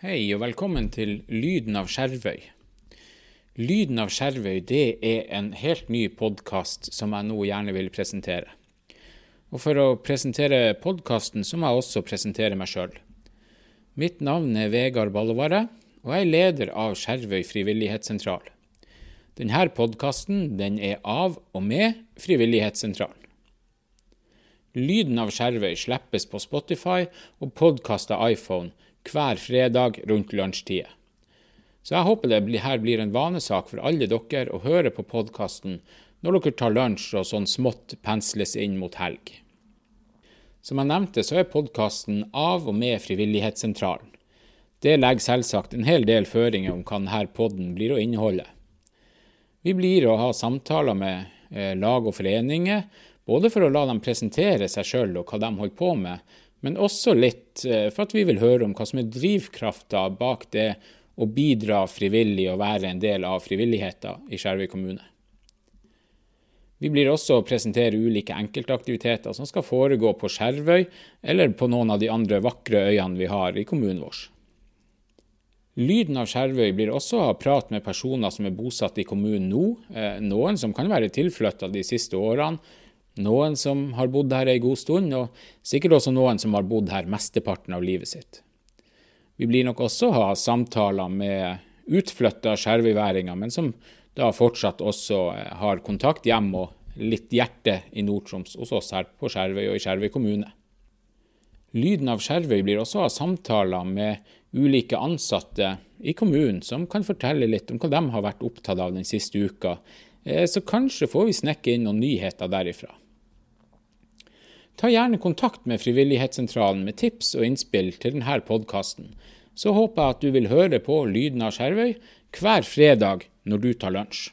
Hei og velkommen til Lyden av Skjervøy. Lyden av Skjervøy det er en helt ny podkast som jeg nå gjerne vil presentere. Og For å presentere podkasten så må jeg også presentere meg sjøl. Mitt navn er Vegard Ballovare, og jeg er leder av Skjervøy frivillighetssentral. Denne podkasten den er av og med Frivillighetssentralen. Lyden av Skjervøy slippes på Spotify og podkaster iPhone hver fredag rundt lunsjtid. Så jeg håper det her blir en vanesak for alle dere å høre på podkasten når dere tar lunsj og sånn smått pensles inn mot helg. Som jeg nevnte, så er podkasten av og med Frivillighetssentralen. Det legger selvsagt en hel del føringer om hva denne podden blir å inneholde. Vi blir å ha samtaler med eh, lag og foreninger, både for å la dem presentere seg sjøl og hva de holder på med, men også litt eh, for at vi vil høre om hva som er drivkrafta bak det å bidra frivillig og være en del av frivilligheten i Skjervøy kommune. Vi blir også å presentere ulike enkeltaktiviteter som skal foregå på Skjervøy eller på noen av de andre vakre øyene vi har i kommunen vår. Lyden av Skjervøy blir også å ha prat med personer som er bosatt i kommunen nå, eh, noen som kan være tilflytta de siste årene, noen som har bodd her ei god stund, og sikkert også noen som har bodd her mesteparten av livet sitt. Vi blir nok også ha samtaler med utflytta skjervøyværinger, men som da fortsatt også eh, har kontakt hjem og litt hjerte i Nord-Troms hos oss her på Skjervøy og i Skjervøy kommune. Lyden av Skjervøy blir også ha samtaler med ulike ansatte i kommunen som kan fortelle litt om hva de har vært opptatt av den siste uka, eh, så kanskje får vi snekke inn noen nyheter derifra. Ta gjerne kontakt med Frivillighetssentralen med tips og innspill til denne podkasten. Så håper jeg at du vil høre på Lyden av Skjervøy hver fredag når du tar lunsj.